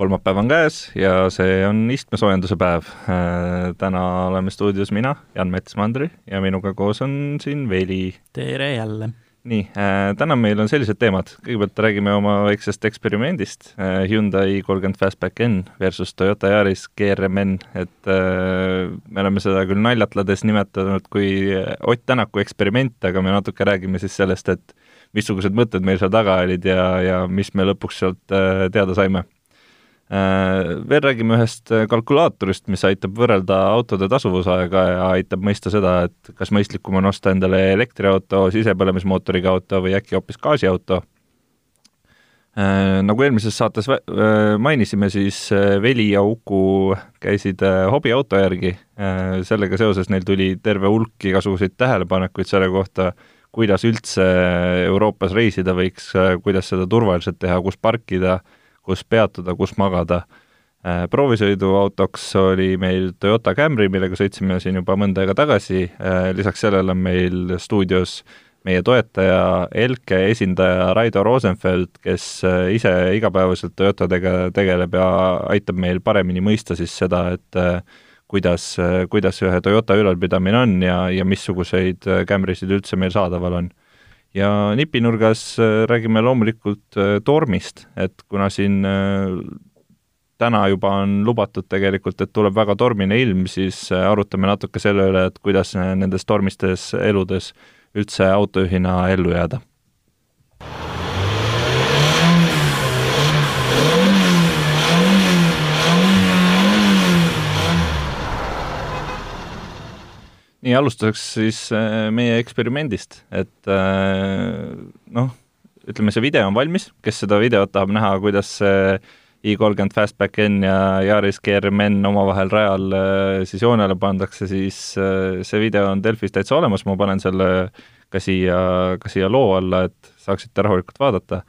kolmapäev on käes ja see on istmesoojenduse päev. Äh, täna oleme stuudios mina, Jan Metsmandri ja minuga koos on siin Veli. tere jälle! nii, äh, täna meil on sellised teemad, kõigepealt räägime oma väiksest eksperimendist, äh, Hyundai i30 Fastback N versus Toyota Yaris GRMN, et me oleme seda küll naljatledes nimetanud kui Ott Tänaku eksperiment, aga me natuke räägime siis sellest, et missugused mõtted meil seal taga olid ja, ja mis me lõpuks sealt teada saime veel räägime ühest äh, kalkulaatorist, mis aitab võrrelda autode tasuvusaega ja aitab mõista seda, et kas mõistlikum on osta endale elektriauto, sisepõlemismootoriga auto või äkki hoopis gaasiauto. Äh, nagu eelmises saates mainisime, siis Veli ja Uku käisid hobiauto järgi, sellega seoses neil tuli terve hulk igasuguseid tähelepanekuid selle kohta, kuidas üldse Euroopas reisida võiks, kuidas seda turvaliselt teha, kus parkida kus peatuda, kus magada. Äh, proovisõiduautoks oli meil Toyota Camry, millega sõitsime siin juba mõnda aega tagasi, äh, lisaks sellele on meil stuudios meie toetaja Elke esindaja Raido Rosenfeld, kes äh, ise igapäevaselt Toyotadega tegeleb ja aitab meil paremini mõista siis seda, et kuidas, kuidas ühe Toyota ülalpidamine on ja, ja missuguseid Camrysid üldse meil saadaval on ja nipinurgas äh, räägime loomulikult äh, tormist, et kuna siin äh, täna juba on lubatud tegelikult, et tuleb väga tormine ilm, siis arutame natuke selle üle, et kuidas nendes tormistes eludes üldse autojuhina ellu jääda nii, alustuseks siis äh, meie eksperimendist, et äh, noh, ütleme, see video on valmis, kes seda videot tahab näha, kuidas see i30 Fastback N ja Yaris GRMN omavahel rajal äh, siis joonele pandakse, siis see video on Delfis täitsa olemas, ma panen selle ka siia, ka siia loo alla, et saaksite rahulikult vaadata.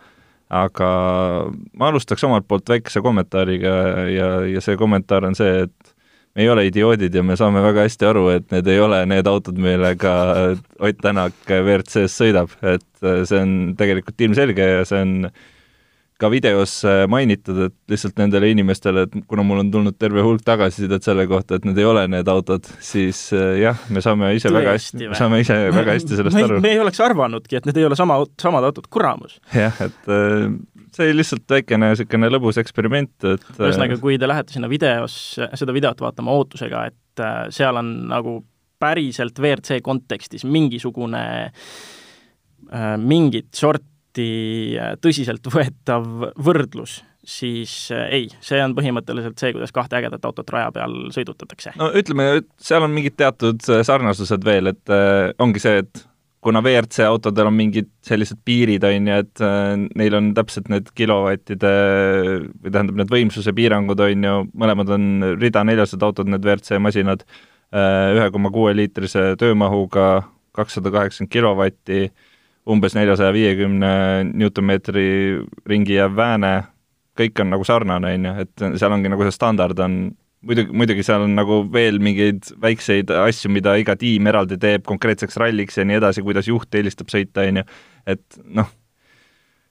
aga ma alustaks omalt poolt väikese kommentaariga ja, ja see kommentaar on see, et me ei ole idioodid ja me saame väga hästi aru, et need ei ole need autod, millega Ott Tänak WRC-s sõidab, et see on tegelikult ilmselge ja see on ka videos mainitud, et lihtsalt nendele inimestele, et kuna mul on tulnud terve hulk tagasisidet selle kohta, et need ei ole need autod, siis jah, me saame ise Tõesti väga hästi, me saame ise väga hästi sellest me, aru. me ei oleks arvanudki, et need ei ole sama, samad autod, kuramus. jah, et oli lihtsalt väikene niisugune lõbus eksperiment, et ühesõnaga, kui te lähete sinna videos, seda videot vaatama ootusega, et äh, seal on nagu päriselt WRC kontekstis mingisugune äh, mingit sorti äh, tõsiseltvõetav võrdlus, siis ei, see on põhimõtteliselt see, kuidas kahte ägedat autot raja peal sõidutatakse. no ütleme, seal on mingid teatud sarnasused veel, et ongi see, et kuna WRC autodel on mingid sellised piirid, on ju, et äh, neil on täpselt need kilovattide või tähendab, need võimsuse piirangud, on ju, mõlemad on rida neljased autod, need WRC masinad, äh, ühe koma kuue liitrise töömahuga, kakssada kaheksakümmend kilovatti, umbes neljasaja viiekümne Newtonmeetri ringi jääv vääne, kõik on nagu sarnane, on ju, et seal ongi nagu see standard on muidugi, muidugi seal on nagu veel mingeid väikseid asju, mida iga tiim eraldi teeb konkreetseks ralliks ja nii edasi, kuidas juht eelistab sõita, on ju, et noh,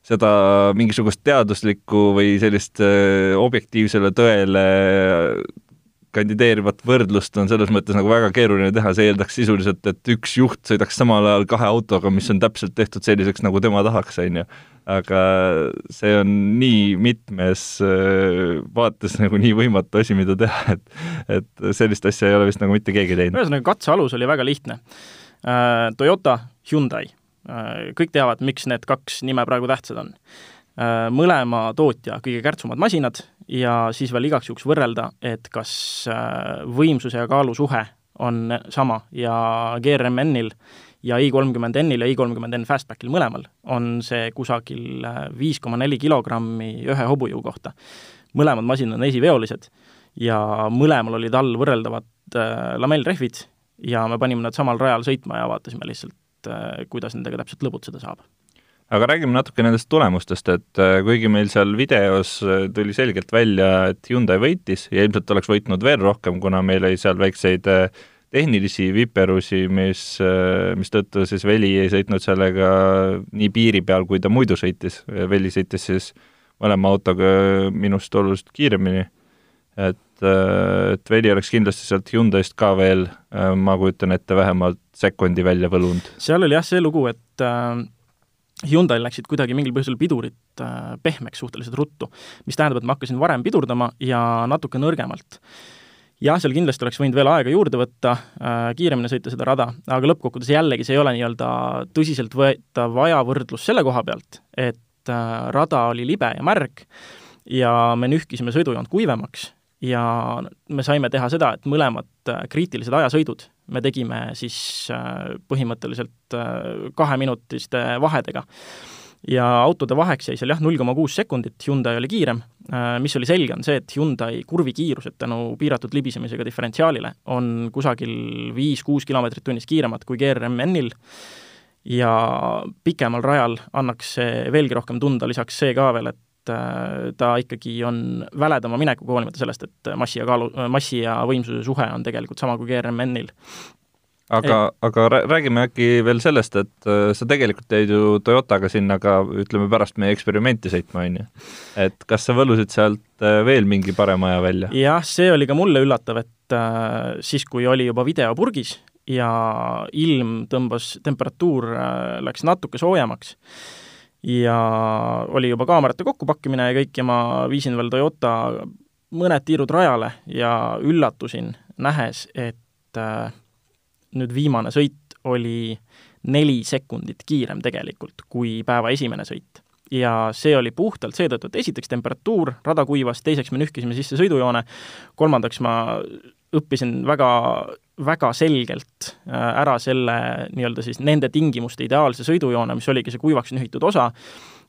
seda mingisugust teaduslikku või sellist äh, objektiivsele tõele kandideerivat võrdlust on selles mõttes nagu väga keeruline teha, see eeldaks sisuliselt, et üks juht sõidaks samal ajal kahe autoga, mis on täpselt tehtud selliseks, nagu tema tahaks, on ju. aga see on nii mitmes äh, vaates nagu nii võimatu asi, mida teha, et et sellist asja ei ole vist nagu mitte keegi teinud. ühesõnaga, katse alus oli väga lihtne. Äh, Toyota, Hyundai, äh, kõik teavad, miks need kaks nime praegu tähtsad on mõlema tootja kõige kärtsumad masinad ja siis veel igaks juhuks võrrelda, et kas äh, võimsuse ja kaalu suhe on sama ja GRMN-il ja i30N-il ja i30N Fastbackil mõlemal on see kusagil äh, viis koma neli kilogrammi ühe hobujõu kohta. mõlemad masinad on esiveolised ja mõlemal olid all võrreldavad äh, lamellrehvid ja me panime nad samal rajal sõitma ja vaatasime lihtsalt, äh, kuidas nendega täpselt lõbutseda saab aga räägime natuke nendest tulemustest, et äh, kuigi meil seal videos äh, tuli selgelt välja, et Hyundai võitis ja ilmselt oleks võitnud veel rohkem, kuna meil oli seal väikseid tehnilisi viperusi, mis, mistõttu siis Veli ei sõitnud sellega nii piiri peal, kui ta muidu sõitis, Veli sõitis siis mõlema autoga minust oluliselt kiiremini et, äh, et Veli oleks kindlasti sealt Hyundai'st ka veel, äh, ma kujutan ette, vähemalt sekundi välja võlunud. seal oli jah see lugu, et äh, Hyundai'l läksid kuidagi mingil põhjusel pidurid äh, pehmeks suhteliselt ruttu, mis tähendab, et ma hakkasin varem pidurdama ja natuke nõrgemalt. Jah, seal kindlasti oleks võinud veel aega juurde võtta äh,, kiiremini sõita seda rada, aga lõppkokkuvõttes jällegi see ei ole nii-öelda tõsiseltvõetav ajavõrdlus selle koha pealt, et äh, rada oli libe ja märg ja me nühkisime sõidujoont kuivemaks ja me saime teha seda, et mõlemad kriitilised ajasõidud me tegime siis äh, põhimõtteliselt äh, kaheminutiste vahedega. ja autode vaheks jäi seal jah, null koma kuus sekundit, Hyundai oli kiirem, mis oli selge, on see, et Hyundai kurvikiirused tänu piiratud libisemisega diferentsiaalile on kusagil viis-kuus kilomeetrit tunnis kiiremad kui GRMN-il ja pikemal rajal annaks see veelgi rohkem tunda, lisaks see ka veel, et Äh, ta ikkagi on väledama minekuga, hoolimata sellest, et massi ja kaalu, massi ja võimsuse suhe on tegelikult sama kui GRMN-il. aga, aga räägime äkki veel sellest, et äh, sa tegelikult jäid ju Toyotaga sinna ka ütleme, pärast meie eksperimenti sõitma, on ju. et kas sa võlusid sealt äh, veel mingi parema aja välja? jah, see oli ka mulle üllatav, et siis, kui oli juba video purgis ja ilm tõmbas, temperatuur läks natuke soojemaks, ja oli juba kaamerate kokkupakkimine ja kõik ja ma viisin veel Toyota mõned tiirud rajale ja üllatusin, nähes, et äh, nüüd viimane sõit oli neli sekundit kiirem tegelikult kui päeva esimene sõit. ja see oli puhtalt seetõttu, et esiteks temperatuur, rada kuivas, teiseks me nühkisime sisse sõidujoone, kolmandaks ma õppisin väga väga selgelt äh, ära selle nii-öelda siis nende tingimuste ideaalse sõidujoone, mis oligi see kuivaks nühitud osa,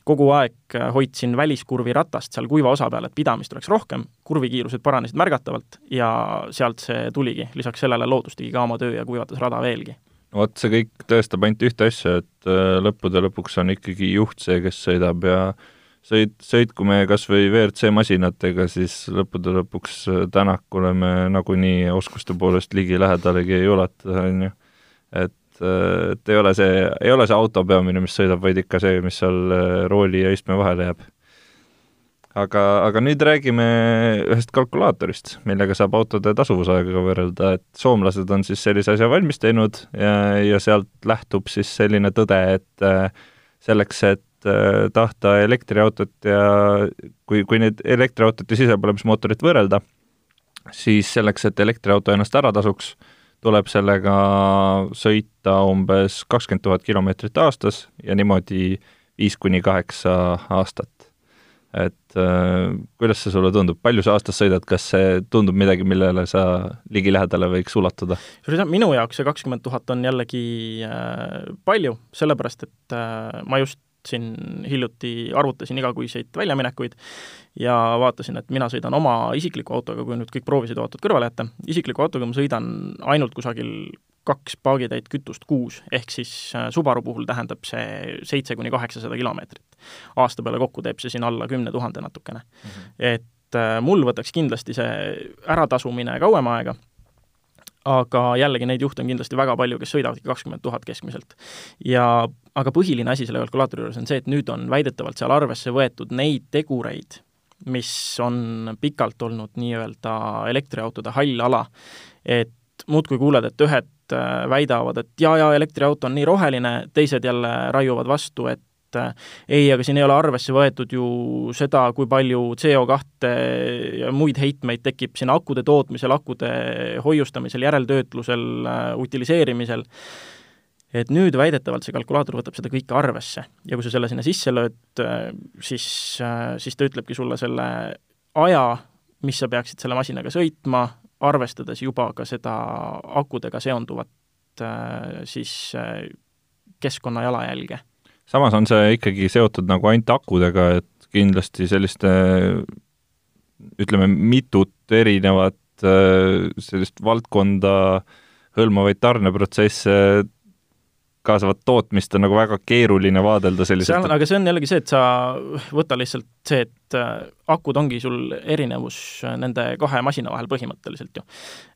kogu aeg äh, hoidsin väliskurvi ratast seal kuiva osa peal, et pidamist oleks rohkem, kurvikiirused paranesid märgatavalt ja sealt see tuligi, lisaks sellele loodus tegi ka oma töö ja kuivatas rada veelgi. vot see kõik tõestab ainult ühte asja, et äh, lõppude lõpuks on ikkagi juht see, kes sõidab ja sõit, sõitku me kas või WRC masinatega, siis lõppude lõpuks äh, Tänakule me nagunii oskuste poolest ligilähedalegi ei ulata, on ju. et, äh, et ei ole see, ei ole see auto peamine, mis sõidab, vaid ikka see, mis seal äh, rooli ja istme vahele jääb. aga, aga nüüd räägime ühest kalkulaatorist, millega saab autode tasuvusaega võrrelda, et soomlased on siis sellise asja valmis teinud ja, ja sealt lähtub siis selline tõde, et selleks, et tahta elektriautot ja kui, kui nüüd elektriautot ja sisepõlemismootorit võrrelda, siis selleks, et elektriauto ennast ära tasuks, tuleb sellega sõita umbes kakskümmend tuhat kilomeetrit aastas ja niimoodi viis kuni kaheksa aastat. et äh, kuidas see sulle tundub, palju sa aastas sõidad, kas see tundub midagi, millele sa ligilähedale võiks ulatuda? minu jaoks see kakskümmend tuhat on jällegi äh, palju, sellepärast et äh, ma just siin hiljuti arvutasin igakuiseid väljaminekuid ja vaatasin, et mina sõidan oma isikliku autoga, kui nüüd kõik proovisõiduautod kõrvale jätta, isikliku autoga ma sõidan ainult kusagil kaks paagitäit kütust kuus, ehk siis äh, Subaru puhul tähendab see seitse kuni kaheksasada kilomeetrit. aasta peale kokku teeb see siin alla kümne tuhande natukene mm. -hmm. et äh, mul võtaks kindlasti see äratasumine kauem aega aga jällegi neid juhte on kindlasti väga palju, kes sõidavadki kakskümmend tuhat keskmiselt. ja aga põhiline asi selle kalkulaatori juures on see, et nüüd on väidetavalt seal arvesse võetud neid tegureid, mis on pikalt olnud nii-öelda elektriautode hall ala. et muudkui kuuled, et ühed äh, väidavad, et jaa-jaa, elektriauto on nii roheline, teised jälle raiuvad vastu, et et äh, ei, aga siin ei ole arvesse võetud ju seda, kui palju CO2 ja muid heitmeid tekib siin akude tootmisel, akude hoiustamisel, järeltöötlusel, äh, utiliseerimisel, et nüüd väidetavalt see kalkulaator võtab seda kõike arvesse. Ja kui sa selle sinna sisse lööd, äh, siis, siis ta ütlebki sulle selle aja, mis sa peaksid selle masinaga sõitma, arvestades juba ka seda akudega seonduvat siis keskkonna jalajälge samas on see ikkagi seotud nagu ainult akudega, et kindlasti selliste ütleme, mitut erinevat sellist valdkonda hõlmavaid tarneprotsesse kaasavat tootmist on nagu väga keeruline vaadelda selliselt. aga see on jällegi see, et sa võta lihtsalt see, et äh, akud ongi sul erinevus äh, nende kahe masina vahel põhimõtteliselt ju.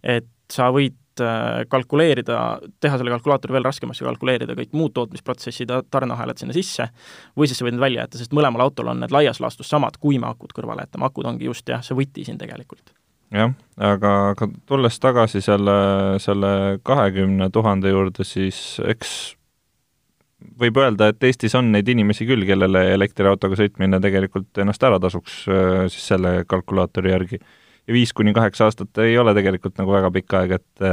et sa võid äh, kalkuleerida, teha selle kalkulaatori veel raskemaks ja kalkuleerida kõik muud tootmisprotsessid, tarneahelad sinna sisse, või siis sa võid need välja jätta, sest mõlemal autol on need laias laastus samad, kui me akud kõrvale jätame, akud ongi just jah, see võti siin tegelikult jah, aga, aga tulles tagasi selle, selle kahekümne tuhande juurde, siis eks võib öelda, et Eestis on neid inimesi küll, kellele elektriautoga sõitmine tegelikult ennast ära tasuks äh, siis selle kalkulaatori järgi. Viis kuni kaheksa aastat ei ole tegelikult nagu väga pikk aeg, et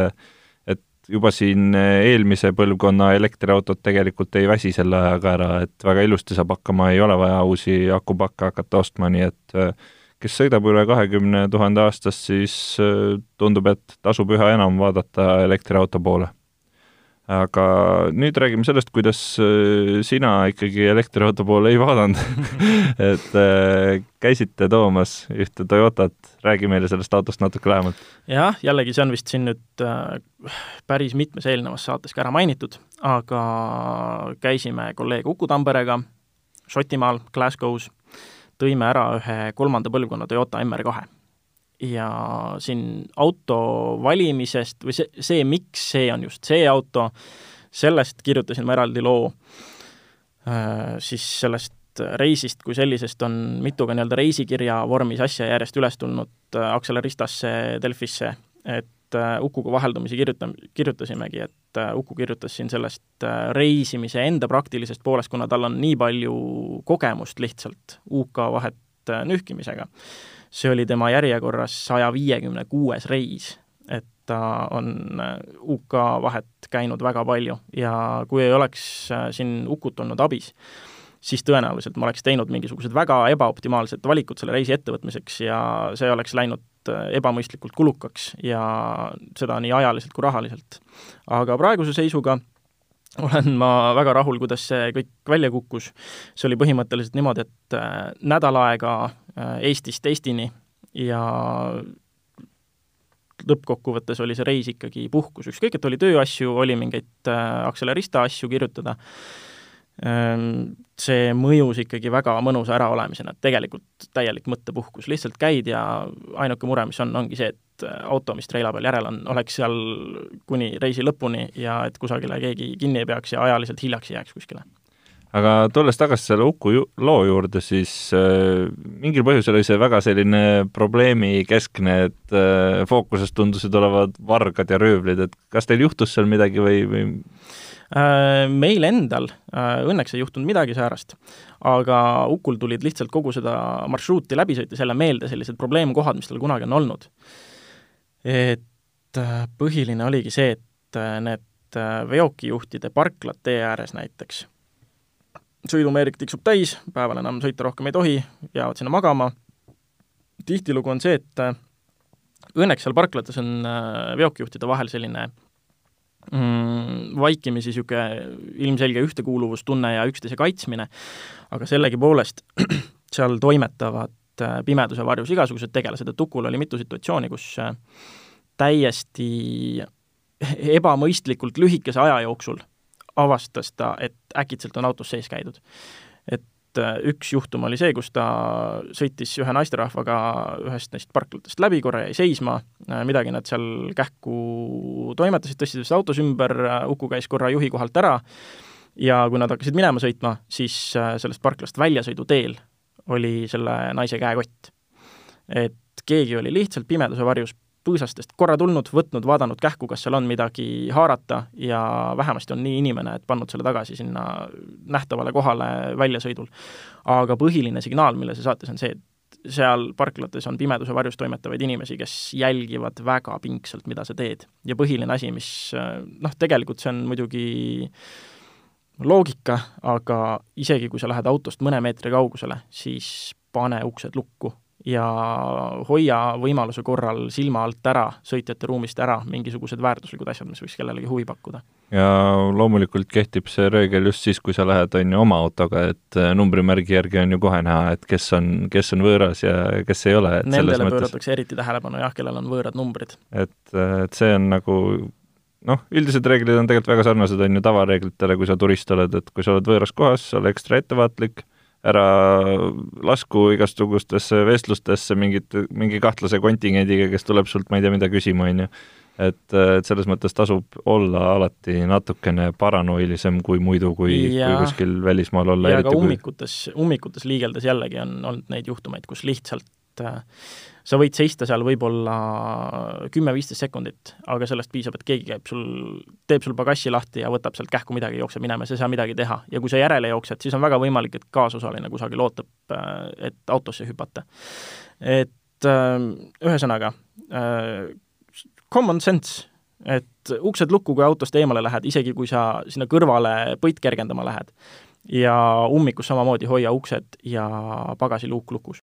et juba siin eelmise põlvkonna elektriautod tegelikult ei väsi selle ajaga ära, et väga ilusti saab hakkama, ei ole vaja uusi akupakke hakata ostma, nii et kes sõidab üle kahekümne tuhande aastast, siis tundub, et tasub üha enam vaadata elektriauto poole. Aga nüüd räägime sellest, kuidas äh, sina ikkagi elektriauto poole ei vaadanud et äh, käisite toomas ühte Toyotat, räägi meile sellest autost natuke lähemalt. jah, jällegi see on vist siin nüüd päris mitmes eelnevas saates ka ära mainitud, aga käisime kolleeg Uku Tamperega Šotimaal, Glasgow's tõime ära ühe kolmanda põlvkonna Toyota MR2. Ja siin auto valimisest või see, see, miks see on just see auto, sellest kirjutasin ma eraldi loo, äh, siis sellest reisist kui sellisest on mitu ka nii-öelda reisikirja vormis asja järjest üles tulnud äh, Acceleristasse, Delfisse, et äh, Ukuga vaheldumisi kirjuta-, kirjutasimegi, et Uku kirjutas siin sellest reisimise enda praktilisest poolest, kuna tal on nii palju kogemust lihtsalt UK vahet nühkimisega. See oli tema järjekorras saja viiekümne kuues reis, et ta on UK vahet käinud väga palju ja kui ei oleks siin Ukut olnud abis, siis tõenäoliselt ma oleks teinud mingisugused väga ebaoptimaalsed valikud selle reisi ettevõtmiseks ja see oleks läinud ebamõistlikult kulukaks ja seda nii ajaliselt kui rahaliselt. aga praeguse seisuga olen ma väga rahul, kuidas see kõik välja kukkus. see oli põhimõtteliselt niimoodi, et nädal aega Eestist Eestini ja lõppkokkuvõttes oli see reis ikkagi puhkus, ükskõik, et oli tööasju, oli mingeid Accelerista asju kirjutada Ehm, see mõjus ikkagi väga mõnusa äraolemisena, et tegelikult täielik mõttepuhkus, lihtsalt käid ja ainuke mure, mis on, ongi see, et auto, mis treila peal järel on, oleks seal kuni reisi lõpuni ja et kusagile keegi kinni ei peaks ja ajaliselt hiljaks ei jääks kuskile. Aga tulles tagasi selle Uku ju loo juurde, siis äh, mingil põhjusel oli see väga selline probleemikeskne, et äh, fookuses tundusid olevat vargad ja röövlid, et kas teil juhtus seal midagi või, või Äh, meil endal äh, õnneks ei juhtunud midagi säärast, aga Ukul tulid lihtsalt kogu seda marsruuti läbi sõites jälle meelde sellised probleemkohad, mis tal kunagi on olnud. et äh, põhiline oligi see, et need veokijuhtide parklad tee ääres näiteks, sõidumeerik tiksub täis, päeval enam sõita rohkem ei tohi, jäävad sinna magama, tihtilugu on see, et õnneks seal parklates on veokijuhtide vahel selline mm, vaikimisi niisugune ilmselge ühtekuuluvustunne ja üksteise kaitsmine, aga sellegipoolest seal toimetavad äh, pimeduse varjus igasugused tegelased, et Ukul oli mitu situatsiooni, kus äh, täiesti ebamõistlikult lühikese aja jooksul avastas ta, et äkitselt on autos sees käidud. et äh, üks juhtum oli see, kus ta sõitis ühe naisterahvaga ühest neist parklatest läbi, korra jäi seisma, äh, midagi nad seal kähku toimetasid, tõstsid vist autos ümber, äh, Uku käis korra juhi kohalt ära ja kui nad hakkasid minema sõitma, siis sellest parklast väljasõiduteel oli selle naise käekott. et keegi oli lihtsalt pimeduse varjus põõsastest korra tulnud, võtnud, vaadanud kähku, kas seal on midagi haarata ja vähemasti on nii inimene, et pannud selle tagasi sinna nähtavale kohale väljasõidul. aga põhiline signaal, mille see saatis, on see, et seal parklates on pimeduse varjus toimetavaid inimesi, kes jälgivad väga pingsalt, mida sa teed. ja põhiline asi, mis noh, tegelikult see on muidugi loogika, aga isegi kui sa lähed autost mõne meetri kaugusele, siis pane uksed lukku ja hoia võimaluse korral silma alt ära, sõitjate ruumist ära mingisugused väärtuslikud asjad, mis võiks kellelegi huvi pakkuda. ja loomulikult kehtib see reegel just siis, kui sa lähed, on ju, oma autoga, et äh, numbrimärgi järgi on ju kohe näha, et kes on, kes on võõras ja kes ei ole, Nendele mõttes... pööratakse eriti tähelepanu jah, kellel on võõrad numbrid. et, et see on nagu noh, üldised reeglid on tegelikult väga sarnased, on ju, tavareeglitele, kui sa turist oled, et kui sa oled võõras kohas, ole ekstra ettevaatlik, ära lasku igasugustesse vestlustesse mingit, mingi kahtlase kontingendiga, kes tuleb sult, ma ei tea, mida küsima, on ju. et, et selles mõttes tasub olla alati natukene paranoilisem kui muidu, kui, kui kuskil välismaal olla. ja ka ummikutes kui..., ummikutes liigeldes jällegi on olnud neid juhtumeid, kus lihtsalt äh, sa võid seista seal võib-olla kümme-viisteist sekundit, aga sellest piisab, et keegi käib sul, teeb sul pagassi lahti ja võtab sealt kähku midagi, jookseb minema, sa ei saa midagi teha. ja kui sa järele jooksed, siis on väga võimalik, et kaasosaline kusagil ootab, äh, et autosse hüpata. et äh, ühesõnaga, common sense, et uksed lukku, kui autost eemale lähed, isegi kui sa sinna kõrvale põit kergendama lähed. ja ummikus samamoodi hoia uksed ja pagasiluuk lukus.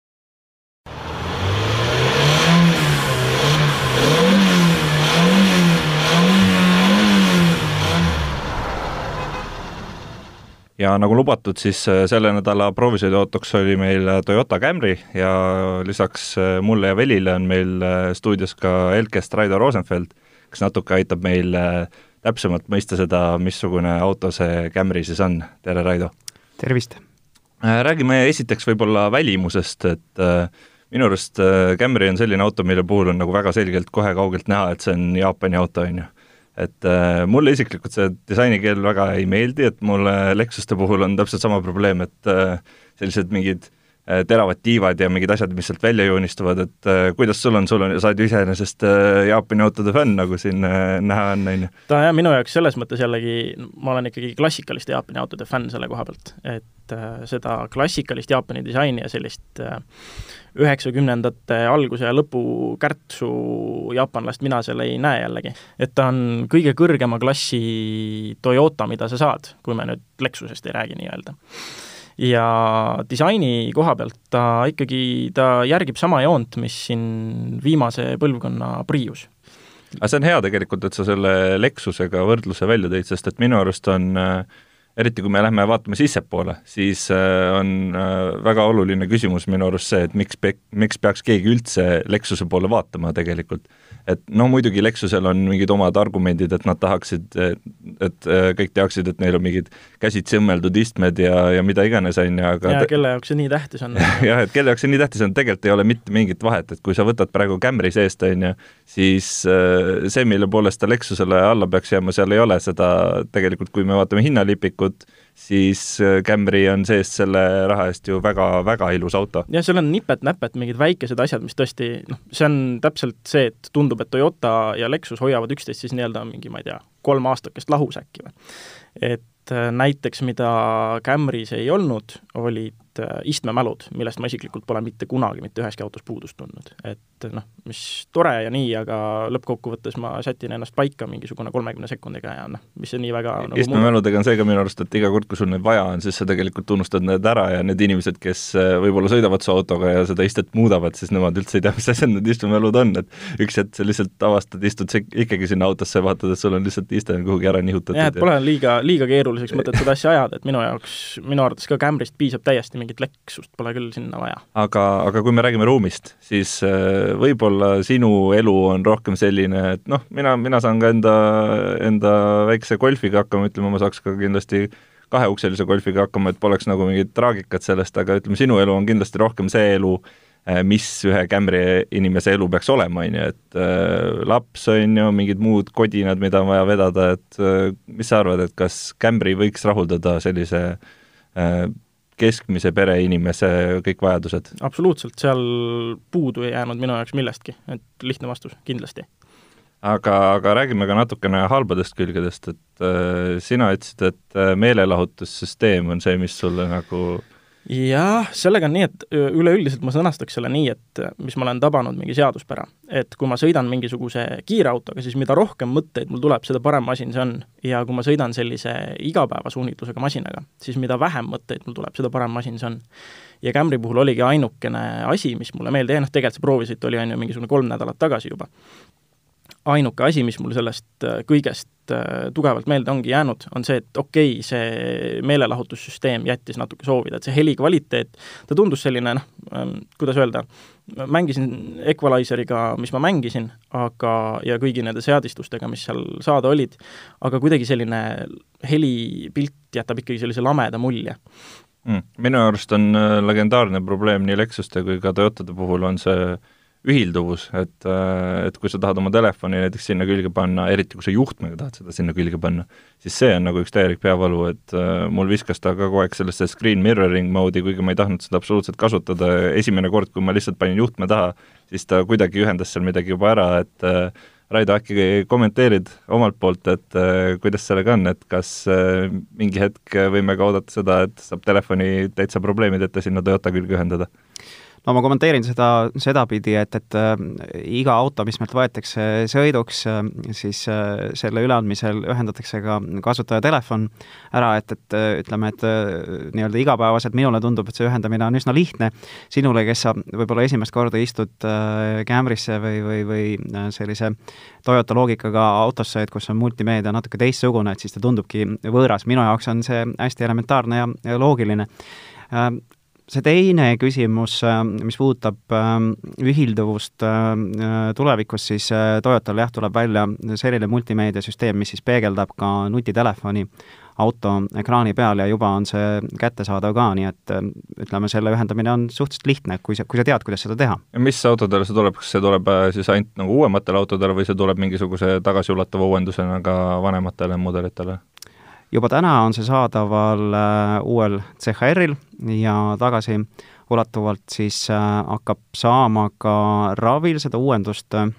Ja nagu lubatud, siis äh, selle nädala proovisõiduautoks oli meil äh, Toyota Camry ja lisaks äh, mulle ja Velile on meil stuudios ka Elkest Raido Rosenfeld, kes natuke aitab meil täpsemalt mõista seda, missugune auto see Camry siis on. tere, Raido! tervist! Räägime esiteks võib-olla välimusest, et minu arust Camry on selline auto, mille puhul on nagu väga selgelt kohe kaugelt näha, et see on Jaapani auto, on ju et äh, mulle isiklikult see disainikeel väga ei meeldi, et mulle Lexuste puhul on täpselt sama probleem, et äh, sellised mingid teravad tiivad ja mingid asjad, mis sealt välja joonistuvad, et äh, kuidas sul on, sul on, sa oled ju iseenesest äh, Jaapani autode fänn, nagu siin äh, näha on, on ju? ta jah, minu jaoks selles mõttes jällegi, ma olen ikkagi klassikaliste Jaapani autode fänn selle koha pealt, et äh, seda klassikalist Jaapani disaini ja sellist äh, üheksakümnendate alguse ja lõpu kärtsu jaapanlast mina seal ei näe jällegi. et ta on kõige kõrgema klassi Toyota, mida sa saad, kui me nüüd Lexusest ei räägi nii-öelda. Ja disaini koha pealt ta ikkagi, ta järgib sama joont, mis siin viimase põlvkonna Prius. Aga see on hea tegelikult, et sa selle Lexusega võrdluse välja tõid, sest et minu arust on äh, eriti kui me lähme vaatame sissepoole, siis äh, on äh, väga oluline küsimus minu arust see, et miks pe-, miks peaks keegi üldse Lexuse poole vaatama tegelikult et no muidugi Lexusel on mingid omad argumendid, et nad tahaksid, et kõik teaksid, et neil on mingid käsitsi õmmeldud istmed ja, ja mida iganes, on ju, aga ja kelle jaoks see nii tähtis on. jah, et kelle jaoks see nii tähtis on, tegelikult ei ole mitte mingit vahet, et kui sa võtad praegu Camry seest, on ju, siis äh, see, mille poolest ta Lexusele alla peaks jääma, seal ei ole seda tegelikult, kui me vaatame hinnalipikut, siis äh, Camry on seest selle raha eest ju väga-väga ilus auto. jah, seal on nipet-näpet mingid väikesed asjad, mis tõesti noh, see on täpselt see, et tundub, et Toyota ja Lexus hoiavad üksteist siis nii-öelda mingi, ma ei tea, kolm aastakest lahus äkki või. et äh, näiteks, mida Camrys ei olnud, olid istmemälud, millest ma isiklikult pole mitte kunagi mitte üheski autos puudust tundnud. et et noh, mis tore ja nii, aga lõppkokkuvõttes ma sätin ennast paika mingisugune kolmekümne sekundiga ja noh, mis see nii väga nagu istmemäludega on see ka minu arust, et iga kord, kui sul neid vaja on, siis sa tegelikult unustad need ära ja need inimesed, kes äh, võib-olla sõidavad su autoga ja seda istet muudavad, siis nemad üldse ei tea, mis asjad need istmemälud on, et üks hetk sa lihtsalt avastad, istud ikkagi sinna autosse ja vaatad, et sul on lihtsalt iste kuhugi ära nihutatud. jah, et pole liiga, liiga keeruliseks mõtet seda asja ajada, et minu jaoks, minu arvates ka Camryst piisab täiesti, mingit Lexust pole küll sinna vaja. aga, aga kui me räägime ruumist, siis äh, võib-olla sinu elu on rohkem selline, et noh, mina, mina saan ka enda, enda väikse golfiga hakkama, ütleme, ma saaks ka kindlasti kaheukselise golfiga hakkama, et poleks nagu mingit traagikat sellest, aga ütleme, sinu elu on kindlasti rohkem see elu, eh, mis ühe Camry inimese elu peaks olema, on ju, et äh, laps, on ju, mingid muud kodinad, mida on vaja vedada, et äh, mis sa arvad, et kas Camry võiks rahuldada sellise äh, keskmise pereinimese kõik vajadused? absoluutselt, seal puudu ei jäänud minu jaoks millestki, et lihtne vastus, kindlasti. aga, aga räägime ka natukene halbadest külgedest, et äh, sina ütlesid, et äh, meelelahutussüsteem on see, mis sulle nagu jah, sellega on nii, et üleüldiselt ma sõnastaks selle nii, et mis ma olen tabanud, mingi seaduspära. et kui ma sõidan mingisuguse kiire autoga, siis mida rohkem mõtteid mul tuleb, seda parem masin see on. ja kui ma sõidan sellise igapäevasuunitlusega masinaga, siis mida vähem mõtteid mul tuleb, seda parem masin see on. ja Camry puhul oligi ainukene asi, mis mulle meelde jäi, noh tegelikult see proovisõit oli, on ju, mingisugune kolm nädalat tagasi juba ainuke asi, mis mul sellest äh, kõigest äh, tugevalt meelde ongi jäänud, on see, et okei okay,, see meelelahutussüsteem jättis natuke soovida, et see heli kvaliteet, ta tundus selline noh, ähm, kuidas öelda, mängisin Equalizeriga, mis ma mängisin, aga, ja kõigi nende seadistustega, mis seal saada olid, aga kuidagi selline helipilt jätab ikkagi sellise lameda mulje. Mm.. minu arust on äh, legendaarne probleem nii Lexuste kui ka Toyotade puhul on see äh, ühilduvus, et, äh, et kui sa tahad oma telefoni näiteks sinna külge panna, eriti kui sa juhtmega tahad seda sinna külge panna, siis see on nagu üks täielik peavalu, et äh, mul viskas ta ka kogu aeg sellesse screen mirroring mode'i, kuigi ma ei tahtnud seda absoluutselt kasutada, esimene kord, kui ma lihtsalt panin juhtme taha, siis ta kuidagi ühendas seal midagi juba ära, et äh, Raido, äkki kommenteerid omalt poolt, et äh, kuidas sellega on, et kas äh, mingi hetk võime ka oodata seda, et saab telefoni täitsa probleemideta sinna Toyota külge ühendada? No ma kommenteerin seda sedapidi, et, et äh, iga auto, mis meilt võetakse sõiduks äh,, siis äh, selle üleandmisel ühendatakse ka kasutajatelefon ära, et, et äh, ütleme, et äh, nii-öelda igapäevaselt minule tundub, et see ühendamine on üsna lihtne. sinule, kes sa võib-olla esimest korda istud äh, Camrysse või, või, või sellise Toyota loogikaga autosse, et kus on multimeedia natuke teistsugune, et siis ta tundubki võõras. minu jaoks on see hästi elementaarne ja, ja loogiline see teine küsimus, äh, mis puudutab ähm, ühilduvust äh, tulevikus, siis äh, Toyotal jah, tuleb välja selline multimeediasüsteem, mis siis peegeldab ka nutitelefoni auto ekraani peal ja juba on see kättesaadav ka, nii et ütleme, selle ühendamine on suhteliselt lihtne, kui sa, kui sa tead, kuidas seda teha. mis autodele see tuleb, kas see tuleb siis ainult nagu uuematele autodele või see tuleb mingisuguse tagasiulatuva uuendusena ka vanematele mudelitele? Juba täna on see saadaval äh, uuel CHR-il ja tagasiulatuvalt siis äh, hakkab saama ka Ravil seda uuendust äh,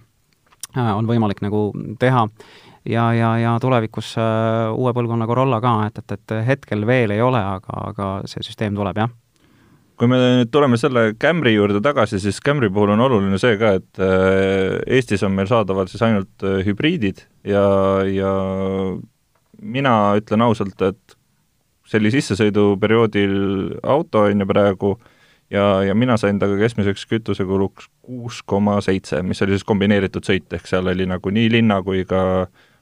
on võimalik nagu teha. Ja, ja, ja tulevikus uue põlvkonna Corolla ka, et, et, et hetkel veel ei ole, aga, aga see süsteem tuleb, jah. Kui me nüüd tuleme selle Camry juurde tagasi, siis Camry puhul on oluline see ka, et Eestis on meil saadaval siis ainult hübriidid ja, ja mina ütlen ausalt, et see oli sissesõiduperioodil auto, on ju, praegu, ja, ja mina sain temaga keskmiseks kütusekuluks kuus koma seitse, mis oli siis kombineeritud sõit, ehk seal oli nagu nii linna kui ka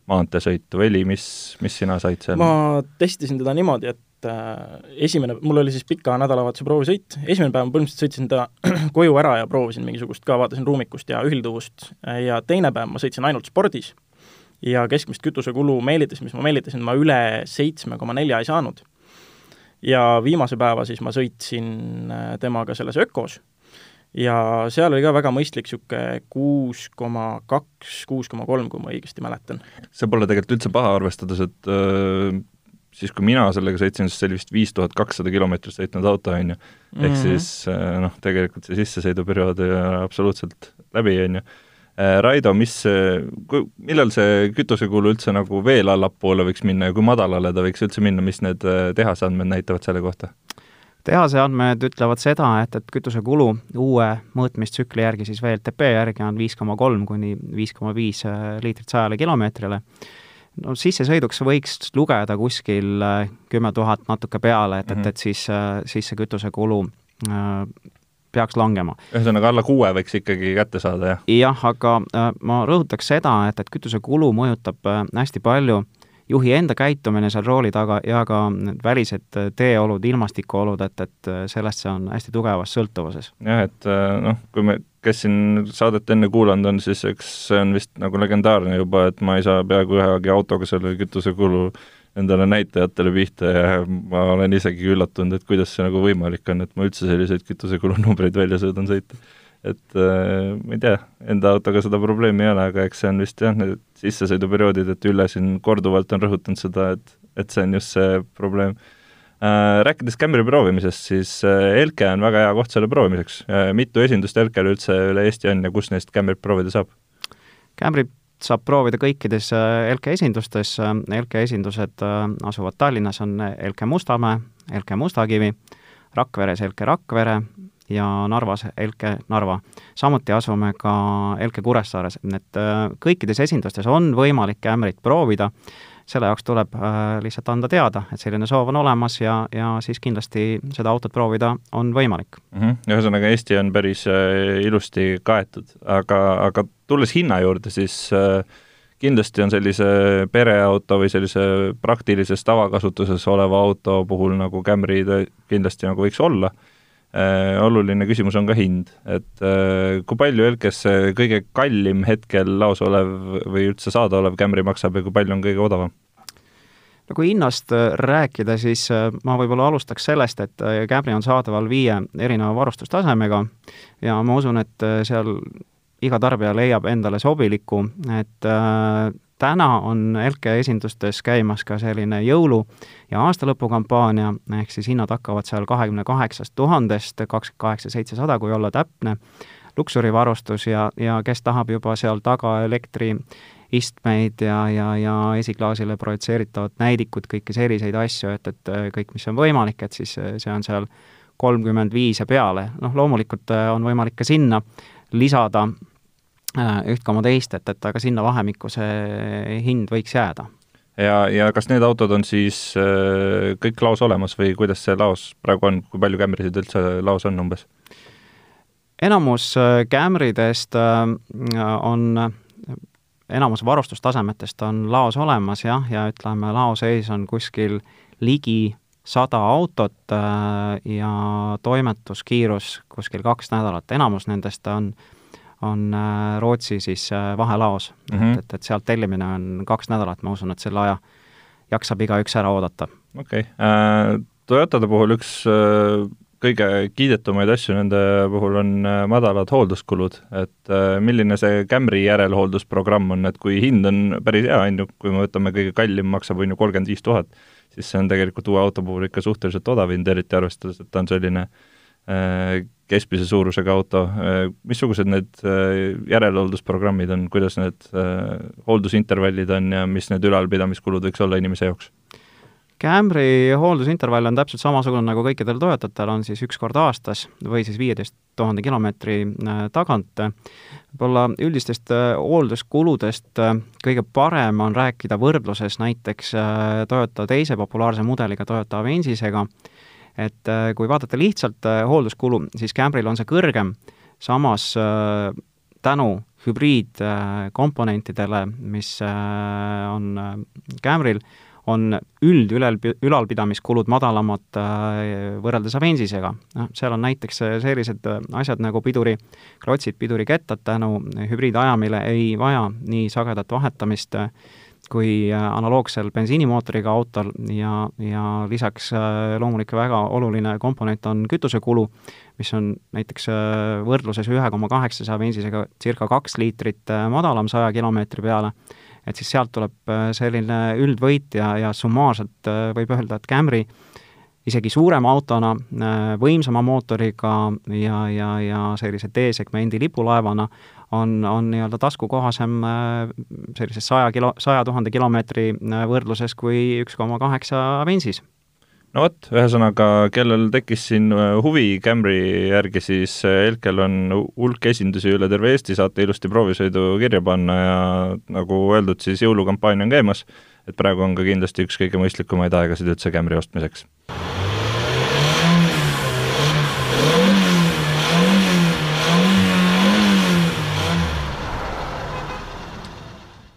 maanteesõitu. Veli, mis, mis sina said seal? ma testisin teda niimoodi, et äh, esimene, mul oli siis pika nädalavahetuse proovisõit, esimene päev ma põhimõtteliselt sõitsin ta koju ära ja proovisin mingisugust ka, vaatasin ruumikust ja ühilduvust, ja teine päev ma sõitsin ainult spordis ja keskmist kütusekulu meelitas, mis ma meelitasin, ma üle seitsme koma nelja ei saanud. ja viimase päeva siis ma sõitsin äh, temaga selles ökos ja seal oli ka väga mõistlik niisugune kuus koma kaks, kuus koma kolm, kui ma õigesti mäletan. see pole tegelikult üldse paha, arvestades, et äh, siis kui mina sellega sõitsin, siis see oli vist viis tuhat kakssada kilomeetrit sõitnud auto, on ju. ehk mm -hmm. siis äh, noh, tegelikult see sissesõiduperiood ei ole absoluutselt läbi, on ju Raido, mis, millal see kütusekulu üldse nagu veel allapoole võiks minna ja kui madalale ta võiks üldse minna, mis need äh, tehase andmed näitavad selle kohta? tehase andmed ütlevad seda, et, et kütusekulu uue mõõtmistsükli järgi, siis VLTP järgi on viis koma kolm kuni viis koma viis äh, liitrit sajale kilomeetrile. no sissesõiduks võiks lugeda kuskil kümme tuhat natuke peale, et mm, -hmm. et, mhm. et siis, siis see kütusekulu peaks langema. ühesõnaga, alla kuue võiks ikkagi kätte saada, jah? jah, aga äh, ma rõhutaks seda, et, et kütusekulu mõjutab äh, hästi palju juhi enda käitumine seal rooli taga ja ka need välised äh, teeolud, ilmastikuolud, et, et sellest see on hästi tugevas sõltuvuses. jah, et noh, kui me, kes siin saadet enne kuulanud on, siis eks see on vist nagu legendaarne juba, et ma ei saa peaaegu ühegi autoga selle kütusekulu endale näitajatele pihta ja ma olen isegi üllatunud, et kuidas see nagu võimalik on, et ma üldse selliseid kütusekulunumbreid välja suudan sõita. Et äh, ma ei tea, enda autoga seda probleemi ei ole, aga eks see on vist jah, need sissesõiduperioodid, et Ülle siin korduvalt on rõhutanud seda, et, et see on just see probleem äh,. Rääkides Camry proovimisest, siis äh, Elke on väga hea koht selle proovimiseks äh,. mitu esindust Elkel üldse üle Eesti on ja kus neist Camryt proovida saab? Camry saab proovida kõikides äh, Elke esindustes, Elke esindused äh, asuvad Tallinnas, on Elke Mustamäe, Elke Mustakivi, Rakveres Elke Rakvere ja Narvas Elke Narva. samuti asume ka Elke Kuressaares, et kõikides esindustes on võimalik Camryt proovida selle jaoks tuleb äh, lihtsalt anda teada, et selline soov on olemas ja, ja siis kindlasti seda autot proovida on võimalik mm. -hmm. ühesõnaga, Eesti on päris äh, ilusti kaetud, aga, aga tulles hinna juurde, siis äh, kindlasti on sellise pereauto või sellise praktilises tavakasutuses oleva auto puhul nagu Camry kindlasti nagu võiks olla äh,, oluline küsimus on ka hind, et äh, kui palju see kõige kallim hetkel laos olev või üldse saadaolev Camry maksab ja kui palju on kõige odavam? no kui hinnast äh, rääkida, siis äh, ma võib-olla alustaks sellest, et äh, Camry on saadaval viie erineva varustustasemega ja ma usun, et seal iga tarbija leiab endale sobiliku, et täna on Elke esindustes käimas ka selline jõulu- ja aastalõpukampaania, ehk siis hinnad hakkavad seal kahekümne kaheksast tuhandest, kakskümmend kaheksa seitsesada, kui olla täpne, luksurivarustus ja, ja kes tahab juba seal taga elektriistmeid ja, ja, ja esiklaasile projitseeritavat näidikut, kõiki selliseid asju, et, et kõik, mis on võimalik, et siis see on seal kolmkümmend viis ja peale, noh loomulikult on võimalik ka sinna lisada Äh, üht koma teist, et, et aga sinna vahemikku see hind võiks jääda. ja, ja kas need autod on siis äh, kõik laos olemas või kuidas see laos praegu on, kui palju Camrysid üldse laos on umbes? enamus äh, Camrydest on, enamus varustustasemetest on laos olemas jah, ja ütleme, lao sees on kuskil ligi sada autot ja toimetuskiirus kuskil kaks nädalat, enamus nendest on on äh, Rootsi siis äh, vahelaos mm, -hmm. et, et, sealt tellimine on kaks nädalat, ma usun, et selle aja jaksab igaüks ära oodata. okei okay. äh,, Toyotade puhul üks kõige kiidetumaid asju nende puhul on madalad hoolduskulud, et milline see Camry järelhooldusprogramm on, et kui hind on päris hea, on ju, kui me võtame kõige kallim, maksab on ju kolmkümmend viis tuhat, siis see on tegelikult uue auto puhul ikka suhteliselt odav hind, eriti arvestades, et ta on selline äh, keskmise suurusega auto, missugused need äh, järelhooldusprogrammid on, kuidas need äh, hooldusintervallid on ja mis need ülalpidamiskulud võiks olla inimese jaoks? Camry hooldusintervall on täpselt samasugune nagu kõikidel Toyotatel, on siis üks kord aastas või siis viieteist tuhande kilomeetri äh, tagant. võib-olla üldistest hoolduskuludest kõige parem on rääkida võrdluses näiteks Toyota teise populaarse mudeliga, Toyota Avensisega, et äh, kui vaadata lihtsalt äh, hoolduskulu, siis Camryl on see kõrgem, samas äh, tänu hübriidkomponentidele, mis on Camryl, on üld ülal, ülalpidamiskulud madalamad võrreldes Avensisega. noh, seal on näiteks sellised asjad nagu piduri, klotsid, pidurikettad tänu hübriidajamile ei vaja nii sagedat vahetamist äh, kui äh, analoogsel bensiinimootoriga autol ja, ja lisaks äh, loomulik väga oluline komponent on kütusekulu, mis on näiteks äh, võrdluses ühe koma kaheksasaja bensiisega circa kaks liitrit madalam saja kilomeetri peale, et siis sealt tuleb selline üldvõit ja, ja summaarselt võib öelda, et Camry isegi suurema autona, võimsama mootoriga ja, ja, ja sellise D-segmendi lipulaevana on, on nii-öelda taskukohasem äh, sellises saja kilo, saja tuhande kilomeetri äh, võrdluses kui üks koma kaheksa bensiis no vot, ühesõnaga, kellel tekkis siin äh, huvi Camry järgi, siis Elkel on hulk esindusi üle terve Eesti, saate ilusti proovisõidu kirja panna ja nagu öeldud, siis jõulukampaania on käimas, et praegu on ka kindlasti üks kõige mõistlikumaid aegasid üldse Camry ostmiseks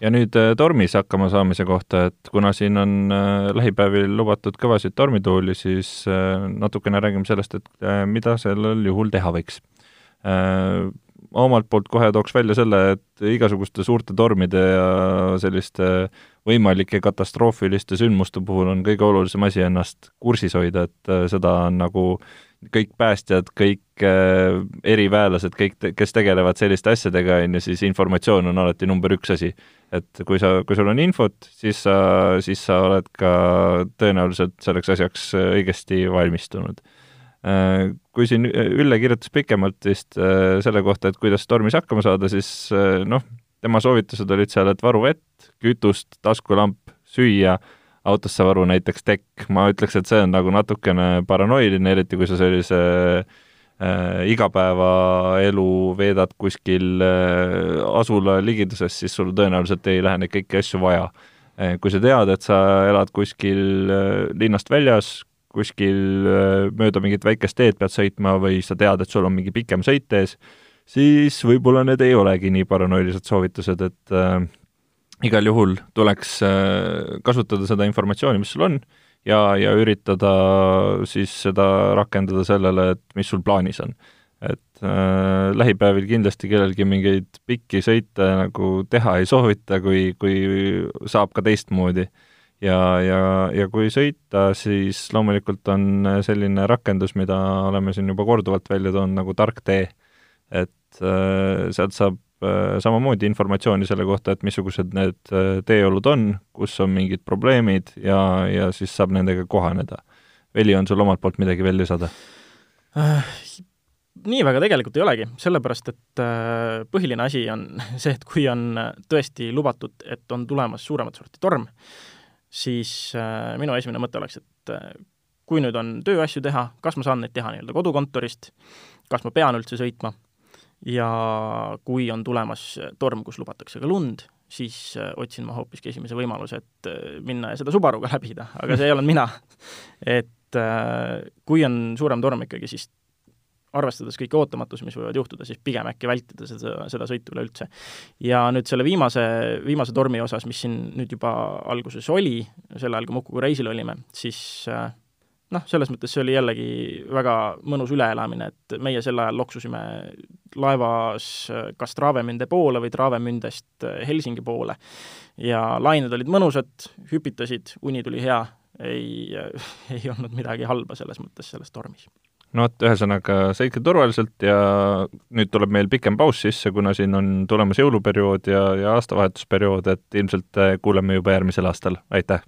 ja nüüd äh, tormis hakkama saamise kohta, et kuna siin on äh, lähipäevil lubatud kõvasid tormituuli, siis äh, natukene räägime sellest, et mida sellel juhul teha võiks. omalt poolt kohe tooks välja selle, et igasuguste suurte tormide ja selliste võimalike katastroofiliste sündmuste puhul on kõige olulisem asi ennast kursis hoida, et seda on nagu kõik päästjad, kõik äh, eriväelased, kõik, kes tegelevad selliste asjadega, on ju, siis informatsioon on alati number üks asi. Et kui sa, kui sul on infot, siis sa, siis sa oled ka tõenäoliselt selleks asjaks õigesti valmistunud äh,. Kui siin Ülle kirjutas pikemalt vist äh, selle kohta, et kuidas tormis hakkama saada, siis äh, noh, tema soovitused olid seal, et varu vett, kütust, taskulamp, süüa autosse varu näiteks tekk, ma ütleks, et see on nagu natukene paranoiline, eriti kui sa sellise äh, igapäevaelu veedad kuskil äh, asula ligiduses, siis sul tõenäoliselt ei lähe neid kõiki asju vaja äh,. kui sa tead, et sa elad kuskil äh, linnast väljas, kuskil äh, mööda mingit väikest teed pead sõitma või sa tead, et sul on mingi pikem sõit ees, siis võib-olla need ei olegi nii paranoilised soovitused, et äh, igal juhul tuleks äh, kasutada seda informatsiooni, mis sul on, ja, ja üritada siis seda rakendada sellele, et mis sul plaanis on. et äh, lähipäevil kindlasti kellelgi mingeid pikki sõite nagu teha ei soovita, kui, kui saab ka teistmoodi ja, ja, ja kui sõita, siis loomulikult on selline rakendus, mida oleme siin juba korduvalt välja toonud, nagu Tark tee. et äh, sealt saab samamoodi informatsiooni selle kohta, et missugused need äh, teeolud on, kus on mingid probleemid ja, ja siis saab nendega kohaneda. Veli, on sul omalt poolt midagi veel lisada äh,? nii väga tegelikult ei olegi, sellepärast et äh, põhiline asi on see, et kui on tõesti lubatud, et on tulemas suuremat sorti torm, siis äh, minu esimene mõte oleks, et äh, kui nüüd on tööasju teha, kas ma saan neid teha nii-öelda kodukontorist, kas ma pean üldse sõitma ja kui on tulemas torm, kus lubatakse ka lund, siis äh, otsin ma hoopiski esimese võimaluse, et äh, minna ja seda Subaruga läbida, aga see ei olnud mina. et äh, kui on suurem torm ikkagi, siis arvestades kõiki ootamatusi, mis võivad juhtuda, siis pigem äkki vältida seda, seda sõitu üleüldse. ja nüüd selle viimase, viimase tormi osas, mis siin nüüd juba alguses oli, sel ajal, kui Mukuga reisil olime, siis äh, noh, selles mõttes see oli jällegi väga mõnus üleelamine, et meie sel ajal loksusime laevas kas Travemünde poole või Travemündest Helsingi poole. Ja lained olid mõnusad, hüpitasid, uni tuli hea, ei, ei olnud midagi halba selles mõttes selles tormis. No vot, ühesõnaga sõitke turvaliselt ja nüüd tuleb meil pikem paus sisse, kuna siin on tulemas jõuluperiood ja, ja aastavahetusperiood, et ilmselt kuuleme juba järgmisel aastal, aitäh!